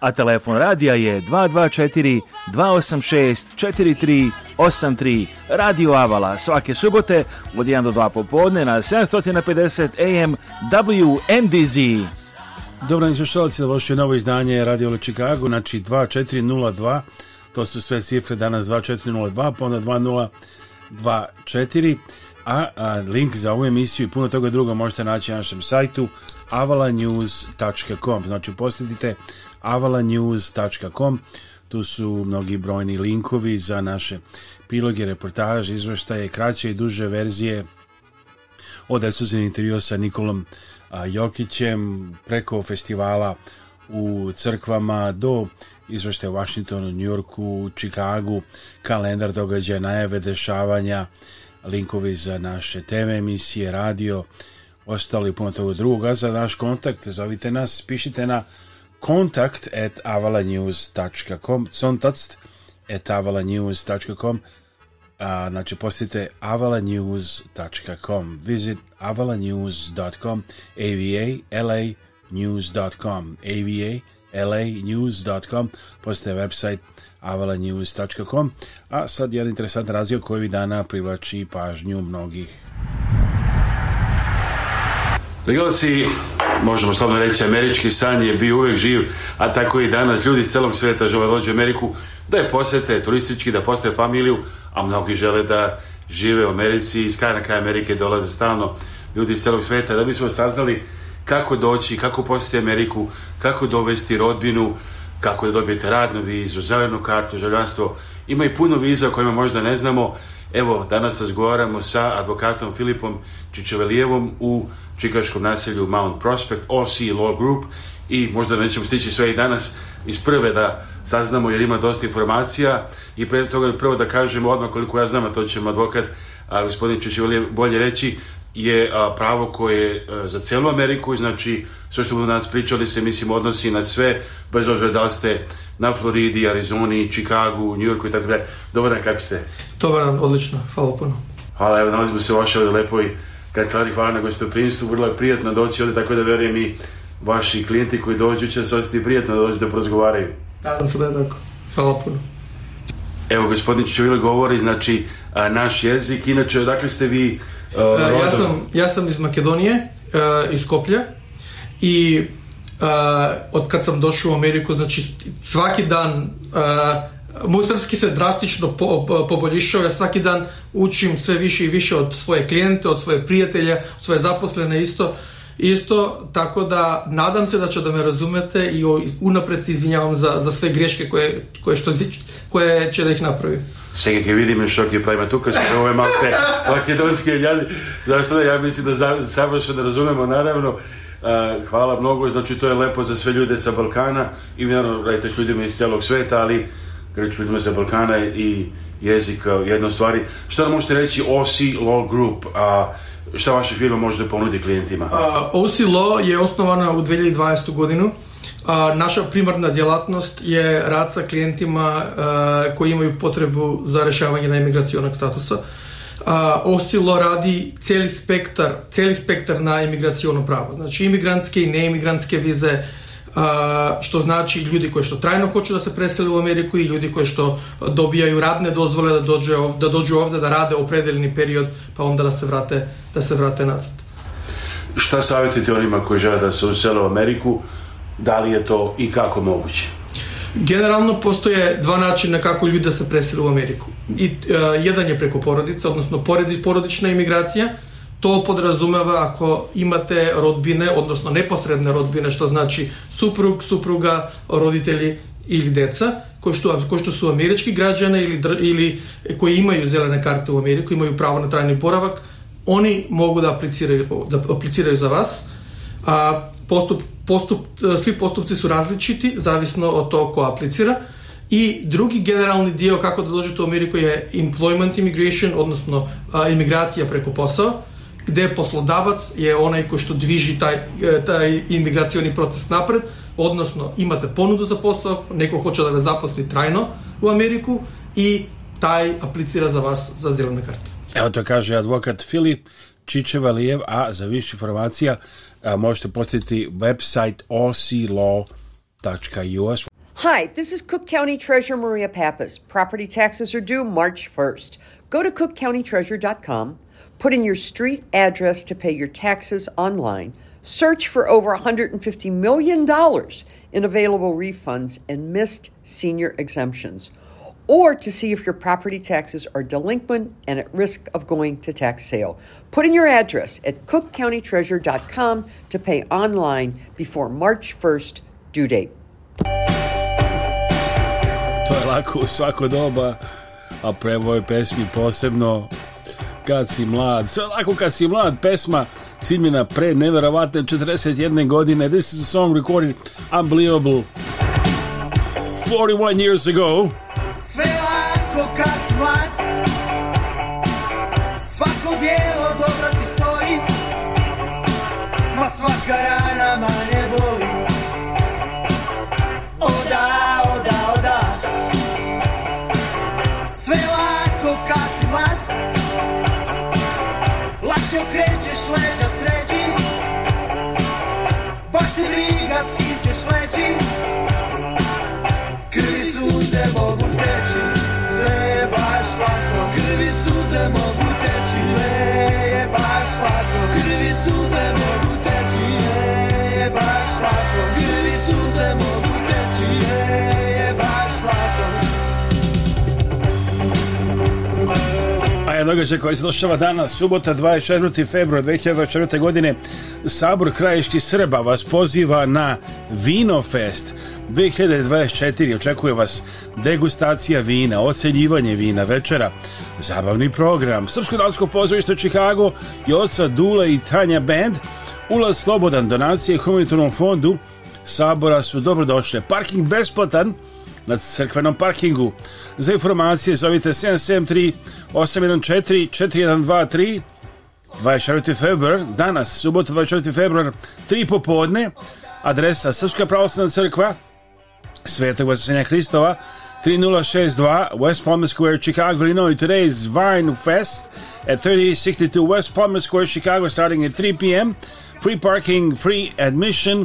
a telefon radija je 224 286 4383 Radio Avala svake subote od 1 do 2 popodne na 750 AM WNDZ. Dobro slušalci, da je novo izdanje Radio Le Chicago, znači 2402, to su sve cifre danas 2402, pa onda 2024. A, a, link za ovu emisiju i puno toga drugo možete naći na našem sajtu avalanews.com znači posjetite avalanews.com tu su mnogi brojni linkovi za naše priloge, reportaže, izveštaje, kraće i duže verzije od ekskluzivnih intervjua sa Nikolom Jokićem preko festivala u crkvama do izveštaja u Washingtonu, New Yorku, Chicagu, kalendar događaja, najave, dešavanja, linkovi za naše TV emisije, radio, ostali puno toga druga. Za naš kontakt zovite nas, pišite na kontakt at avalanews.com contact at avalanews.com a, znači postite avalanews.com visit avalanews.com avalanews.com, news.com postite website avalanews.com, a sad jedan interesant razio koji ovih dana privlači pažnju mnogih. Legalci, možemo slobno reći, američki san je bio uvijek živ, a tako i danas ljudi iz celog svijeta žele dođu u Ameriku da je posjete turistički, da postoje familiju, a mnogi žele da žive u Americi, iz kraja na Amerike dolaze stalno ljudi iz celog svijeta, da bismo saznali kako doći, kako posjeti Ameriku, kako dovesti rodbinu, kako da dobijete radnu vizu, zelenu kartu, željanstvo. Ima i puno viza o kojima možda ne znamo. Evo, danas razgovaramo sa advokatom Filipom Čičevelijevom u čikaškom naselju Mount Prospect, OC Law Group i možda nećemo stići sve i danas iz prve da saznamo jer ima dosta informacija i pre toga prvo da kažemo odmah koliko ja znam, a to će advokat a gospodin Čičevelijev bolje reći, je pravo koje e, za cijelu Ameriku, znači sve što budu danas pričali se, mislim, odnosi na sve, bez obzira da ste na Floridi, Arizoni, Čikagu, Yorku i tako dalje. Dobar dan, kako ste? Dobar dan, odlično, hvala puno. Hvala, evo, nalazimo se u vašoj ovdje lepoj kancelari, hvala na gostoprinstvu. vrlo je prijatno doći ovdje, tako da verujem i vaši klijenti koji dođu će se osjetiti prijatno da dođu da prozgovaraju. da Hvala puno. Evo, gospodin Čovile govori, znači, naš jezik. Inače, odakle ste vi Јас сум јас сум из Македонија, из Скопје и од кога сам дошол во Америку, значи сваки дан а, се драстично поболишо, ја сваки дан учим све више и више од своје клиенти, од своје пријатели, од своје запослени исто. Исто, така да надам се да ќе да ме разумете и унапред се извинјавам за за све грешки кои кои што кои ќе да их направи. Сега vidim još je ќе правиме тука, што ово е malce zato јазик, Zašto да, da mislim da samo e, hvala mnogo, znači to je lepo za sve ljude sa Balkana i naravno radite s ljudima iz cijelog sveta, ali reći ljudima sa Balkana i jezik jedno stvari. Što nam možete reći OSI Law Group? A, šta vaše firma možete ponuditi klijentima? OC Law je osnovana u 2020. godinu Naša primarna djelatnost je rad sa klijentima koji imaju potrebu za rješavanje najmigracionog statusa. Osilo radi cijeli spektar, spektar na imigracijono pravo. Znači imigrantske i neimigrantske vize, što znači ljudi koji što trajno hoću da se preseli u Ameriku i ljudi koji što dobijaju radne dozvole da, da dođu ovdje da rade opredeljeni period pa onda da se vrate, da se vrate nazad. Šta savjetite onima koji žele da se usele u Ameriku? da li je to i kako moguće? Generalno postoje dva načina kako ljude se presili u Ameriku. I, e, jedan je preko porodica, odnosno poredi, porodična imigracija. To podrazumeva ako imate rodbine, odnosno neposredne rodbine, što znači suprug, supruga, roditelji ili deca, koji što, su američki građane ili, ili koji imaju zelene karte u Ameriku, imaju pravo na trajni boravak, oni mogu da apliciraju, apliciraju za vas. A, postup, E, svi postupci su različiti, zavisno od to ko aplicira. I drugi generalni dio kako da dođete u Ameriku je employment immigration, odnosno e, imigracija preko posao, gdje poslodavac je onaj koji što dviži taj, e, taj imigracioni proces napred, odnosno imate ponudu za posao, neko hoće da ga zaposli trajno u Ameriku i taj aplicira za vas za zelene karte. Evo to kaže advokat Filip Čičevalijev, a za više informacija Uh, možete posjetiti website oclaw.us. Hi, this is Cook County Treasurer Maria Pappas. Property taxes are due March 1st. Go to cookcountytreasurer.com, put in your street address to pay your taxes online, search for over $150 million in available refunds and missed senior exemptions or to see if your property taxes are delinquent and at risk of going to tax sale. Put in your address at cookcountytreasure.com to pay online before March 1st due date. To je lako u svako doba, a prema ovoj pesmi posebno kad si mlad. Sve lako kad si mlad, pesma snimljena pre neverovatne 41 godine. This is a song recorded unbelievable 41 years ago. Look, that's right. događaj koji se došava danas, subota 24. februar 2024. godine, Sabor Krajiški Srba vas poziva na Vinofest 2024. Očekuje vas degustacija vina, oceljivanje vina, večera, zabavni program. Srpsko dalsko pozorište Chicago, Joca Dula i Tanja Band, ulaz slobodan, donacije Humanitarnom fondu Sabora su dobrodošle. Parking besplatan, na crkvenom parkingu. Za informacije zovite 773 814 4123 24. februar, danas, subota 24. februar, 3 popodne, adresa Srpska pravoslavna crkva, Svetog Vasenja Hristova, 3062 West Palmer Square, Chicago, Illinois. Today is Vine Fest at 3062 West Palmer Square, Chicago, starting at 3 p.m. Free parking, free admission.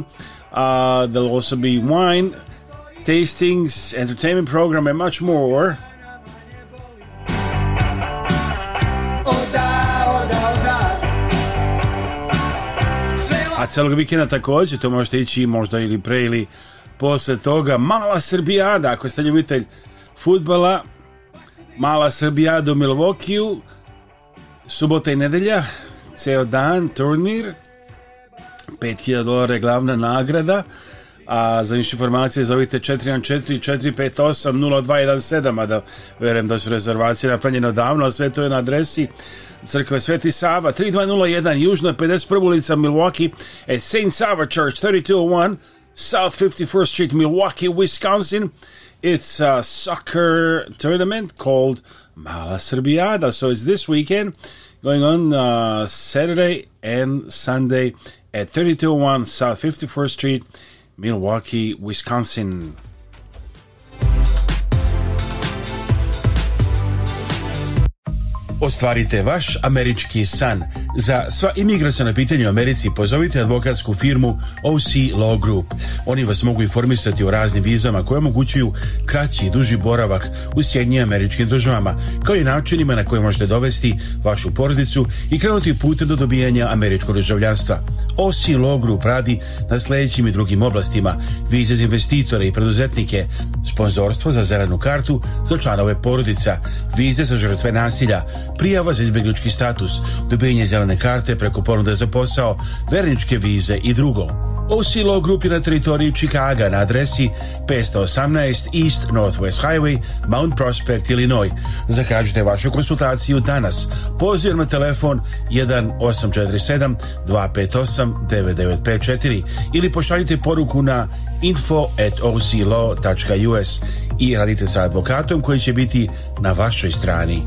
Uh, there'll also be wine, tastings, entertainment program, and much more. A celog vikenda također, to možete ići možda ili pre ili posle toga. Mala Srbijada, ako ste ljubitelj futbala, Mala Srbijada u Milvokiju, subota i nedelja, ceo dan, turnir, 5000 dolara je glavna nagrada, a za informacije zovite 414 458 0217 a da verujem da su rezervacije napravljene odavno, a sve to je na adresi crkve Sveti Sava 3201 Južna 51 ulica Milwaukee at St. Sava Church 3201 South 51st Street Milwaukee, Wisconsin It's a soccer tournament called Mala srbijada so it's this weekend going on uh, Saturday and Sunday at 3201 South 51st Street Milwaukee, Wisconsin. Ostvarite vaš američki san. Za sva imigracijona pitanja u Americi pozovite advokatsku firmu OC Law Group. Oni vas mogu informisati o raznim vizama koje omogućuju kraći i duži boravak u sjednji američkim državama, kao i načinima na koje možete dovesti vašu porodicu i krenuti putem do dobijanja američkog državljanstva. OC Law Group radi na sljedećim i drugim oblastima. Vize za investitore i preduzetnike, sponzorstvo za zelenu kartu za članove porodica, vize za žrtve nasilja, prijava za izbjeglički status, dobijenje zelene karte preko ponude za posao, verničke vize i drugo. Osilo grupi je na teritoriji Čikaga na adresi 518 East Northwest Highway, Mount Prospect, Illinois. Zakažite vašu konsultaciju danas. Poziv na telefon 1847 258 9954 ili pošaljite poruku na info at i radite sa advokatom koji će biti na vašoj strani.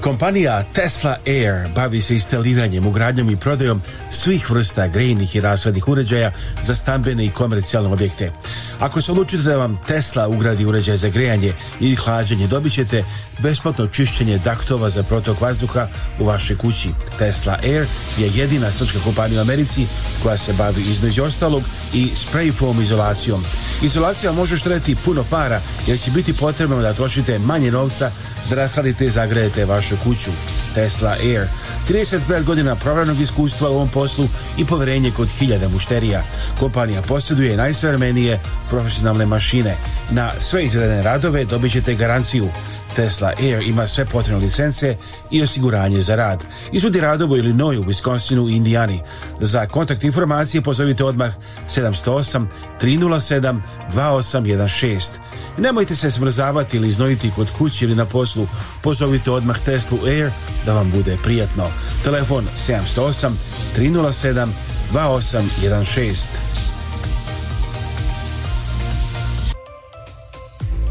Kompanija Tesla Air bavi se instaliranjem, ugradnjom i prodajom svih vrsta grejnih i rasvadnih uređaja za stambene i komercijalne objekte. Ako se odlučite da vam Tesla ugradi uređaj za grejanje ili hlađenje, dobit ćete besplatno čišćenje daktova za protok vazduha u vašoj kući. Tesla Air je jedina srpska kompanija u Americi koja se bavi između ostalog i spray foam izolacijom. Izolacija može štreti puno para jer će biti potrebno da trošite manje novca da rashladite i zagrejete vašu kuću. Tesla Air. 35 godina provjerenog iskustva u ovom poslu i poverenje kod hiljada mušterija. Kompanija posjeduje najsvermenije profesionalne mašine. Na sve izvedene radove dobit ćete garanciju. Tesla Air ima sve potrebne licence i osiguranje za rad. Izvodi radovo u Wisconsinu i Indijani. Za kontakt informacije pozovite odmah 708 307 2816. Nemojte se smrzavati ili iznojiti kod kući ili na poslu. Pozovite odmah Tesla Air da vam bude prijatno. Telefon 708 307 2816.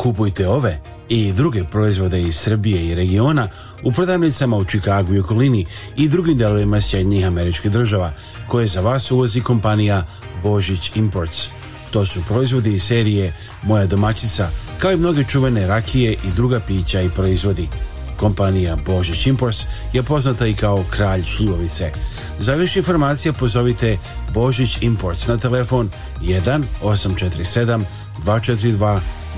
Kupujte ove i druge proizvode iz Srbije i regiona u prodavnicama u Čikagu i okolini i drugim delovima Sjednjih američkih država koje za vas uvozi kompanija Božić Imports. To su proizvodi iz serije Moja domaćica kao i mnoge čuvene rakije i druga pića i proizvodi. Kompanija Božić Imports je poznata i kao kralj šljivovice. Za više informacija pozovite Božić Imports na telefon 1 847 242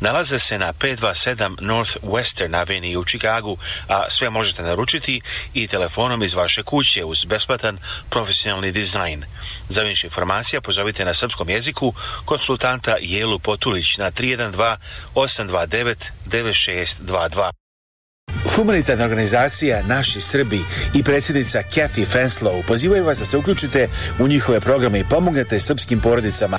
Nalaze se na 527 North Western Avenue u Chicagu, a sve možete naručiti i telefonom iz vaše kuće uz besplatan profesionalni dizajn. Za više informacija pozovite na srpskom jeziku konsultanta Jelu Potulić na 312 829 9622. Humanitarna organizacija Naši Srbi i predsjednica Kathy Fenslow pozivaju vas da se uključite u njihove programe i pomognete srpskim porodicama.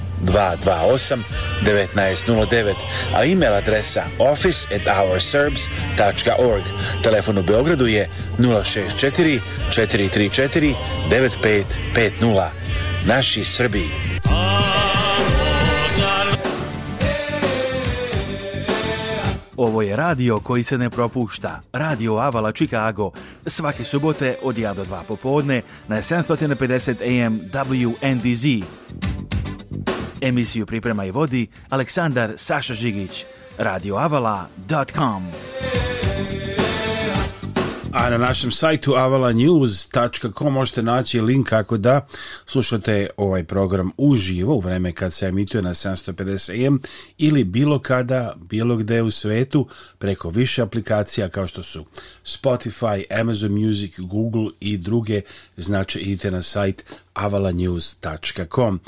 228 1909, a e-mail adresa office at ourserbs.org. Telefon u Beogradu je 064 434 9550. Naši Srbi. Ovo je radio koji se ne propušta. Radio Avala Chicago. Svake subote od 1 do 2 popodne na 750 AM WNDZ. Emisiju priprema i vodi Aleksandar Saša Žigić, radioavala.com. A na našem sajtu avalanews.com možete naći link kako da slušate ovaj program uživo u vreme kad se emituje na 750 AM ili bilo kada, bilo gde u svetu preko više aplikacija kao što su Spotify, Amazon Music, Google i druge. Znači idite na sajt avalanews.com.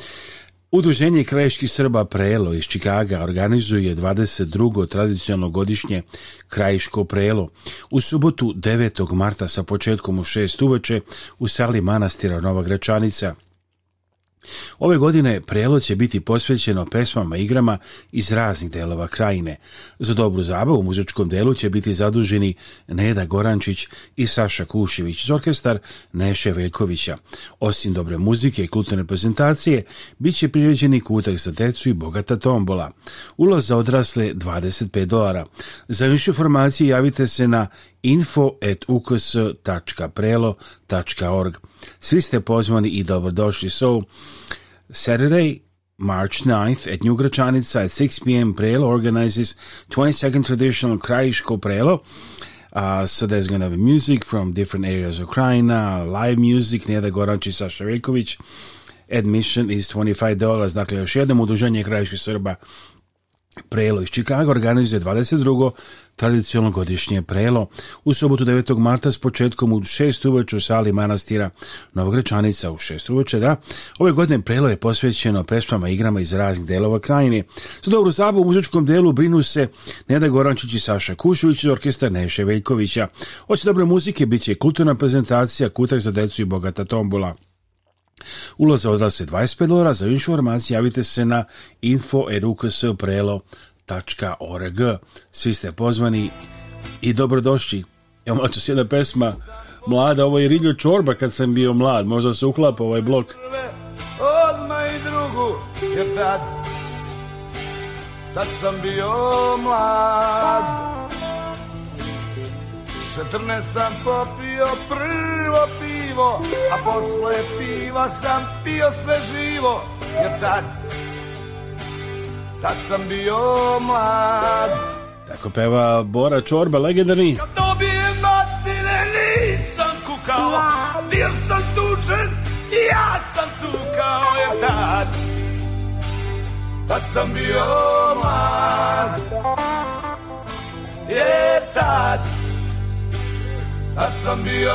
Udruženje krajiških Srba Prelo iz Čikaga organizuje 22. tradicionalno godišnje krajiško prelo. U subotu 9. marta sa početkom u 6 uveče u sali manastira Nova Gračanica – Ove godine prelo će biti posvećeno pesmama i igrama iz raznih delova krajine. Za dobru zabavu u muzičkom delu će biti zaduženi Neda Gorančić i Saša Kušević iz orkestar Neše Veljkovića. Osim dobre muzike i kulturne prezentacije, bit će priređeni kutak za decu i bogata tombola. Ulaz za odrasle 25 dolara. Za više informacije javite se na info.uks.prelo.org. Svi ste pozvani i dobrodošli. So, Saturday, March 9th at New Gračanica at 6 p.m. Prelo organizes 22nd traditional Krajiško Prelo. Uh, so there's going to be music from different areas of Ukraine, live music, Neda Goranči, Saša Veljković. Admission is $25. Dakle, još jednom uduženje Krajiške Srba Prelo iz Čikaga organizuje 22. tradicionalno godišnje prelo u sobotu 9. marta s početkom u 6. uveče u sali manastira Novogrečanica u 6. uveče, da. Ove godine prelo je posvećeno pesmama i igrama iz raznih delova krajine. Za dobru zabu u muzičkom delu brinu se Neda Gorančić i Saša Kušović iz orkestra Neše Veljkovića. Oće dobre muzike bit će kulturna prezentacija, kutak za decu i bogata tombola. Ulaze od 25 dolara, za više informacije javite se na infoedukseprelo.org. Svi ste pozvani i dobrodošli. Evo malo se jedna pesma mlada, ovo je Riljo Čorba kad sam bio mlad, možda se uklapa ovaj blok. Odma i drugu, jer tad, tad sam bio mlad. 14 sam popio prvo pivo pivo, a posle piva sam pio sve živo, jer tad, tad sam bio mlad. Tako peva Bora Čorba, legendarni. Kad dobijem matine nisam kukao, bio sam tučen i ja sam tukao, jer tad, tad sam bio mlad. Jer tad, tad sam bio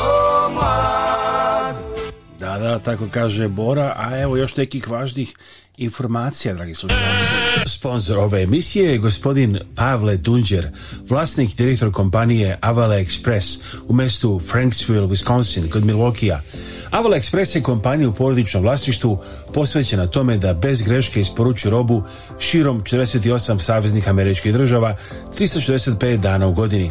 mlad. Da, da, tako kaže Bora, a evo još nekih važnih informacija, dragi slušalci. Sponzor ove emisije je gospodin Pavle Dunđer, vlasnik direktor kompanije Avala Express u mestu Franksville, Wisconsin, kod Milwaukee-a. Avala Express je kompanija u porodičnom vlasništvu posvećena tome da bez greške isporuči robu širom 48 saveznih američkih država 365 dana u godini.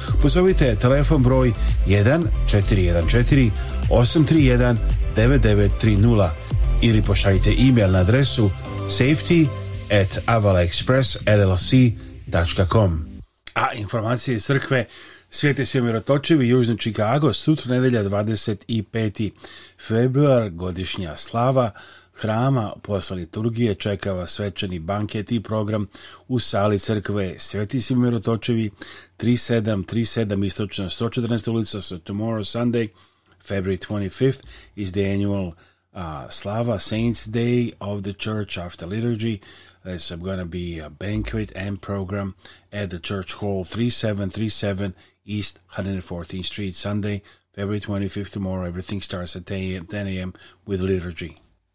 pozovite telefon broj 1 831 9930 ili pošaljite e-mail na adresu safety at avalexpressllc.com A informacije iz crkve Svijete sve mirotočevi, Južno Čikago, sutra nedelja 25. februar, godišnja slava, hrama posle liturgije čekava vas svečani banket i program u sali crkve Sveti si 3737 istočna 114 ulica so tomorrow Sunday February 25th is the annual uh, Slava Saints Day of the Church after liturgy. There's going to be a banquet and program at the Church Hall 3737 East 114th Street, Sunday, February 25th. Tomorrow, everything starts at 10 a.m. with liturgy.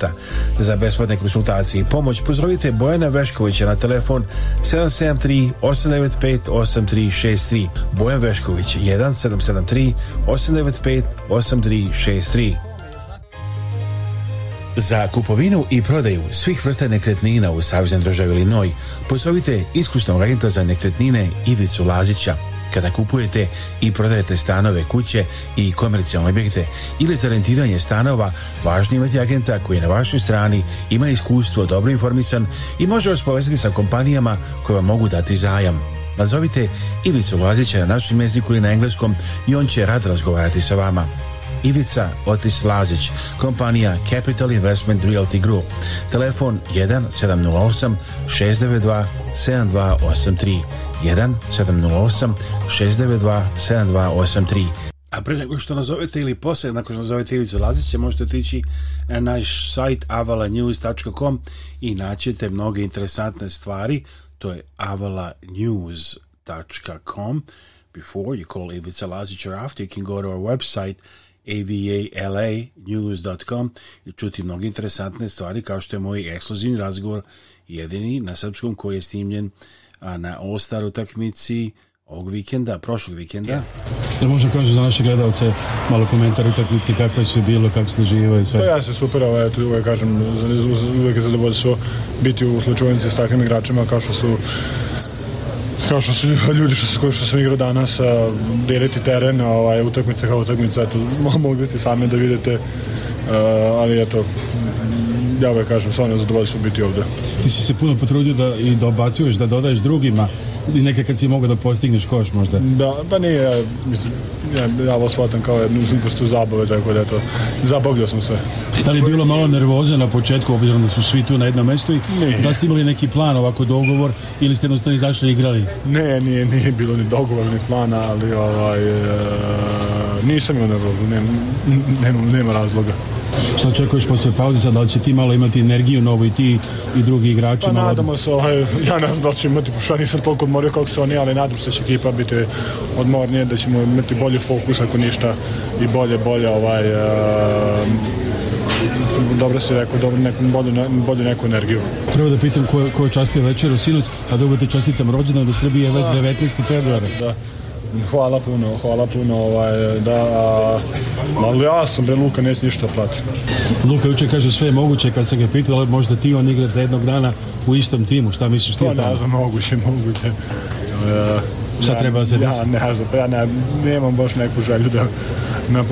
kontakata za besplatne konsultacije i pomoć pozdravite Bojana Veškovića na telefon 773 895 8363 Bojan Vešković 1773 895 8363 za kupovinu i prodaju svih vrsta nekretnina u Saveznoj državi Linoj pozovite iskusnog agenta za nekretnine Ivicu Lazića kada kupujete i prodajete stanove, kuće i komercijalne objekte ili za rentiranje stanova, važno imati agenta koji je na vašoj strani, ima iskustvo, dobro informisan i može vas povezati sa kompanijama koje vam mogu dati zajam. Nazovite Ivicu Lazića na našem jeziku ili na engleskom i on će rad razgovarati sa vama. Ivica Otis Lazić, kompanija Capital Investment Realty Group. Telefon 1 708 692 7283 1 708 692 7283. A prije nego što nazovete ili poslije, nakon što nazovete Ivicu Lazića, možete otići na naš sajt avalanews.com i naćete mnoge interesantne stvari. To je avalanews.com. Before you call Ivica Lazić or after, you can go to our website avalanews.com i čuti mnoge interesantne stvari kao što je moj ekskluzivni razgovor jedini na srpskom koji je snimljen a na All-Star utakmici ovog vikenda, prošlog vikenda. Da možda kažu za naše gledalce malo komentar utakmici, kako je sve bilo, kako se živo i sve. Pa ja se super, ali eto, uvijek kažem, uvek je zadovoljstvo biti u slučajnici s takvim igračima kao što su kao što su ljudi što, koji što sam igrao danas, a, deliti teren, ovaj, utakmice kao utakmice, eto, mogli ste sami da vidite, ali eto, ja vam kažem, stvarno zadovoljstvo biti ovdje. Ti si se puno potrudio da i dobacuješ, da dodaješ drugima i neke kad si mogao da postigneš koš možda. Da, pa nije, mislim, ja, ja ovo shvatam kao jednu vrstu zabave, tako da eto, zabavljao sam se. Da li bilo malo nervoze na početku, obzirom da su svi tu na jednom mestu i nije. da ste imali neki plan, ovako dogovor, ili ste jednostavno izašli i igrali? Ne, nije, nije bilo ni dogovor, ni plana, ali ovaj, e, nisam imao nervozu, nema, nema razloga. Što očekuješ poslije pauze sad, da će ti malo imati energiju novu i ti i drugi igrači? Pa malo... nadamo se, ovaj, ja ne znam da imati, nisam toliko odmorio kako se oni, ali nadam se da će ekipa biti odmornije, da ćemo imati bolji fokus ako ništa i bolje, bolje ovaj, dobro se rekao, dobro neku, bolju, neku energiju. Treba da pitam ko, ko je častio u sinoć, a da te čestitam rođendan do Srbije već 19. februara. Da. Hvala puno, hvala puno, ovaj, da, ali ja sam, bre, Luka neće ništa platiti. Luka jučer kaže sve je moguće kad se ga pitao, ali možda ti on za jednog dana u istom timu, šta misliš ti? To pa ne znam, moguće, moguće. E, Šta ja, treba se Ja ne znam, pa ja ne, nemam baš neku želju da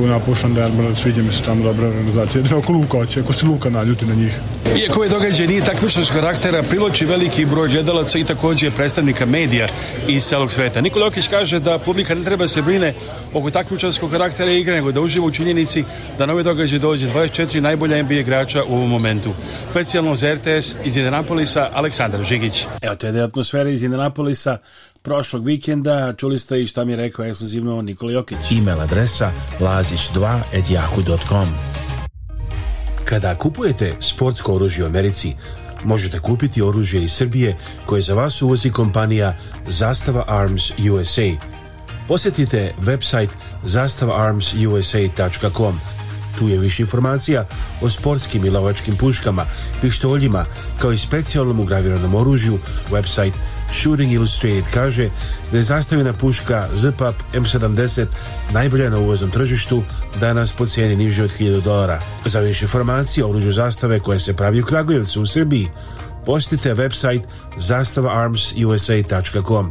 napušam Dermar, sviđa mi se tamo dobra organizacija. Jedino ako Luka hoće, ako se Luka naljuti na njih. Iako je događaj nije takmičnog karaktera, priloči veliki broj gledalaca i također predstavnika medija iz celog sveta. Nikola Okić kaže da publika ne treba se brine oko takmičarskog karaktera igre, nego da uživa u činjenici da nove događaje dođe 24 najbolja NBA igrača u ovom momentu. Specijalno za RTS iz Indianapolisa, Aleksandar Žigić. Evo, to je atmosfera iz Indianapolisa prošlog vikenda. Čuli ste i šta mi je rekao ekskluzivno Nikola Jokić. E-mail adresa lazić2.yahoo.com Kada kupujete sportsko oružje u Americi, možete kupiti oružje iz Srbije koje za vas uvozi kompanija Zastava Arms USA. Posjetite website zastavaarmsusa.com tu je više informacija o sportskim i lovačkim puškama, pištoljima, kao i specijalnom ugraviranom oružju. Website Shooting Illustrated kaže da je zastavljena puška ZPAP M70 najbolja na uvoznom tržištu, danas po cijeni niže od 1000 dolara. Za više informacije o oružju zastave koje se pravi u Kragujevcu u Srbiji, postite website zastavaarmsusa.com.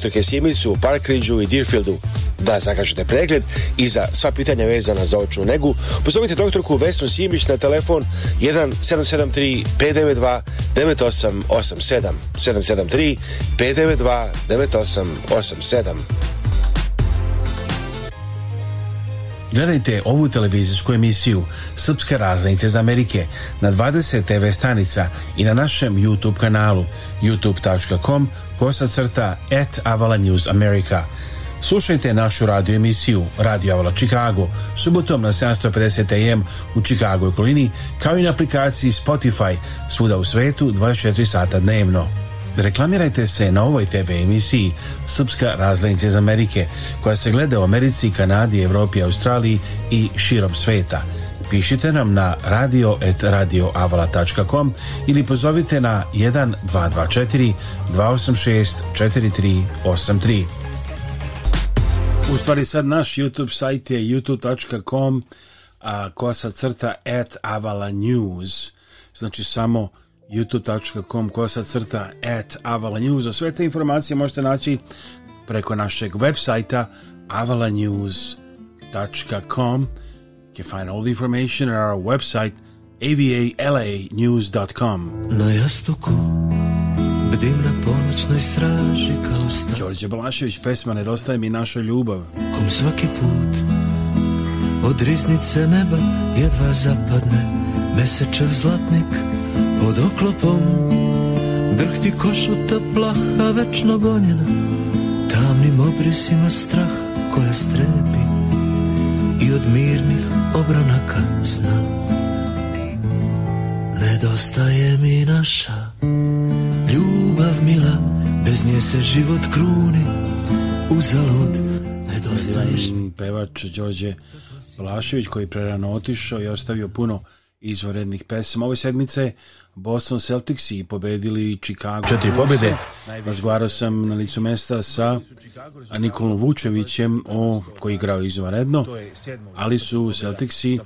dr. Kesimicu, su u Parkridgeu i Deerfieldu. Da zakažete pregled i za sva pitanja vezana za očnu negu, pozovite doktorku Vesnu Simić na telefon 1773 592 9887 773 592 9887 Gledajte ovu televizijsku emisiju Srpske raznice iz Amerike na 20 TV stanica i na našem YouTube kanalu youtube.com kosa crta at Avala News America. Slušajte našu radio emisiju Radio Avala Chicago subotom na 750 AM u Chicago okolini kao i na aplikaciji Spotify svuda u svetu 24 sata dnevno. Reklamirajte se na ovoj TV emisiji Srpska razglednica iz Amerike koja se gleda u Americi, Kanadi, Europi, Australiji i širom sveta – Pišite nam na radio.radioavala.com ili pozovite na 1224 286 4383. U stvari sad naš YouTube sajt je youtube.com a kosa crta at avala news znači samo youtube.com kosa crta at avala news sve te informacije možete naći preko našeg web sajta avalanews.com You can find all the information on our website, avalanews.com. Na jastuku bdim na ponoćnoj straži kao stan. Đorđe Balašević, pesma Nedostaje mi naša ljubav. Kom svaki put od riznice neba jedva zapadne mesečev zlatnik pod oklopom. Drhti košuta plaha večno gonjena tamnim obrisima strah koja strepi i od mirnih obronaka sna Nedostaje mi naša ljubav mila Bez nje se život kruni zalud Nedostaješ mi Pevač Đođe Vlašević koji prerano otišao i ostavio puno izvorednih pesama. Ove sedmice Boston Celtics i pobedili Chicago. Četiri pobjede. Razgovarao sam na licu mesta sa Nikolom Vučevićem, o, koji igrao izvanredno, ali su Celticsi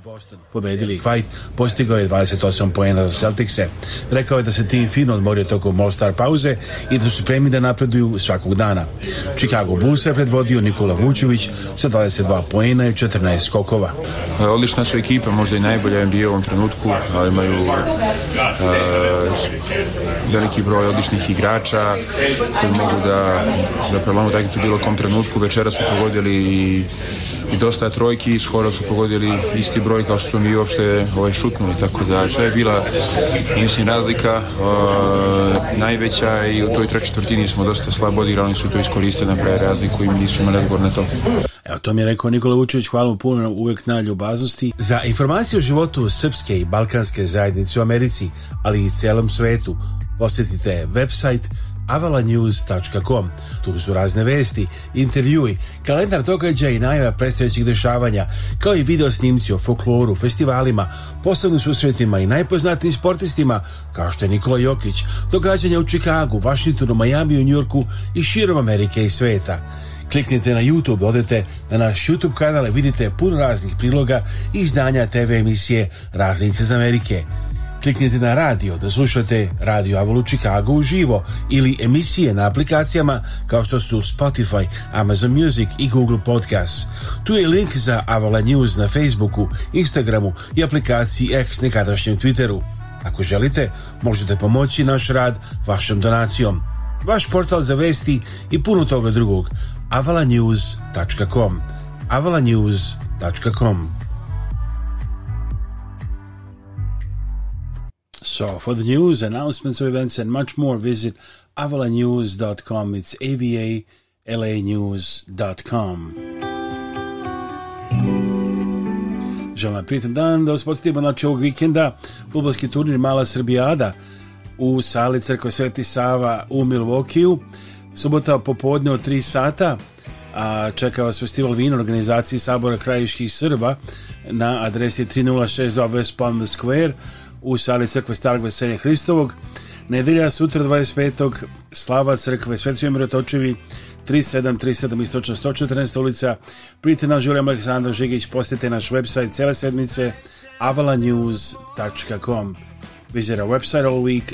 pobedili. Fight postigao je 28 poena za Celticse. Rekao je da se tim fino odmorio toko Mostar star pauze i da su spremni da napreduju svakog dana. Chicago Bulls je predvodio Nikola Vučević sa 22 poena i 14 skokova. E, odlična su ekipa, možda i najbolja NBA u ovom trenutku, ali imaju e, E, veliki broj odličnih igrača koji mogu da, da prelamu u bilo kom trenutku. Večera su pogodili i, i dosta trojki, skoro su pogodili isti broj kao što su mi uopšte ovaj, šutnuli, tako da to je bila mislim razlika e, najveća i u toj trećoj četvrtini smo dosta slabo odigrali, su to iskoristili na pravi razliku i nisu imali odgovor na to. Evo to mi je rekao Nikola Vučević, hvala mu puno uvijek na ljubaznosti. Za informacije o životu srpske i balkanske zajednice u Americi, ali i cijelom svetu, posjetite website avalanews.com. Tu su razne vesti, intervjui, kalendar događaja i najava predstojećih dešavanja, kao i video snimci o folkloru, festivalima, poslovnim susretima i najpoznatijim sportistima, kao što je Nikola Jokić, događanja u Čikagu, Vašingtonu, Majamiju, Njurku i širom Amerike i sveta. Kliknite na YouTube, odete na naš YouTube kanal i vidite puno raznih priloga i izdanja TV emisije Raznice iz Amerike. Kliknite na radio da slušate Radio Avalu Chicago uživo ili emisije na aplikacijama kao što su Spotify, Amazon Music i Google Podcast. Tu je link za Avala News na Facebooku, Instagramu i aplikaciji X nekadašnjem Twitteru. Ako želite, možete pomoći naš rad vašom donacijom. Vaš portal za vesti i puno toga drugog avalanews.com avalanews.com So for the news, announcements of events and much more visit avalanews.com it's avalanews.com Želim vam prijetan dan, da vas podsjetimo znači ovog vikenda futbolski turnir Mala Srbijada u sali Crkve Sveti Sava u Milvokiju. Subota popodne od 3 sata a čeka vas festival vina organizaciji Sabora krajiških Srba na adresi 3062 West Palm Square u sali crkve Starog Veselja Hristovog. Nedelja sutra 25. Slava crkve Sveti Umir Točevi 3737 istočno 114 ulica. Prijte na Žulijom Aleksandar Žigić, postajte naš website cele sedmice avalanews.com Visit our website all week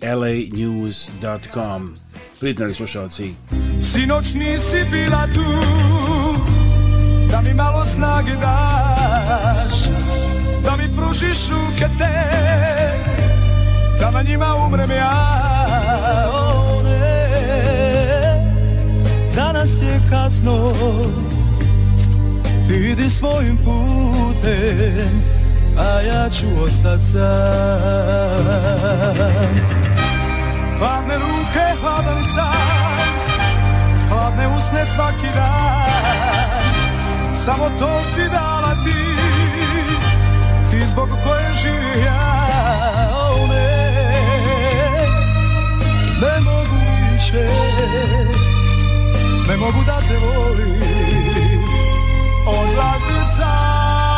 avalanews.com Ritneri slušalci. Sinoć nisi bila tu, da mi malo snage daš, da mi pružiš ruke te, da na njima umrem ja. Danas je kasno, ti idi svojim putem, a ja ću ostati sam. Hladne ruke, hladan san Hladne usne svaki dan Samo to si dala ti Ti zbog koje živim ja oh, ne, ne mogu više Ne mogu da te volim Odlazi sam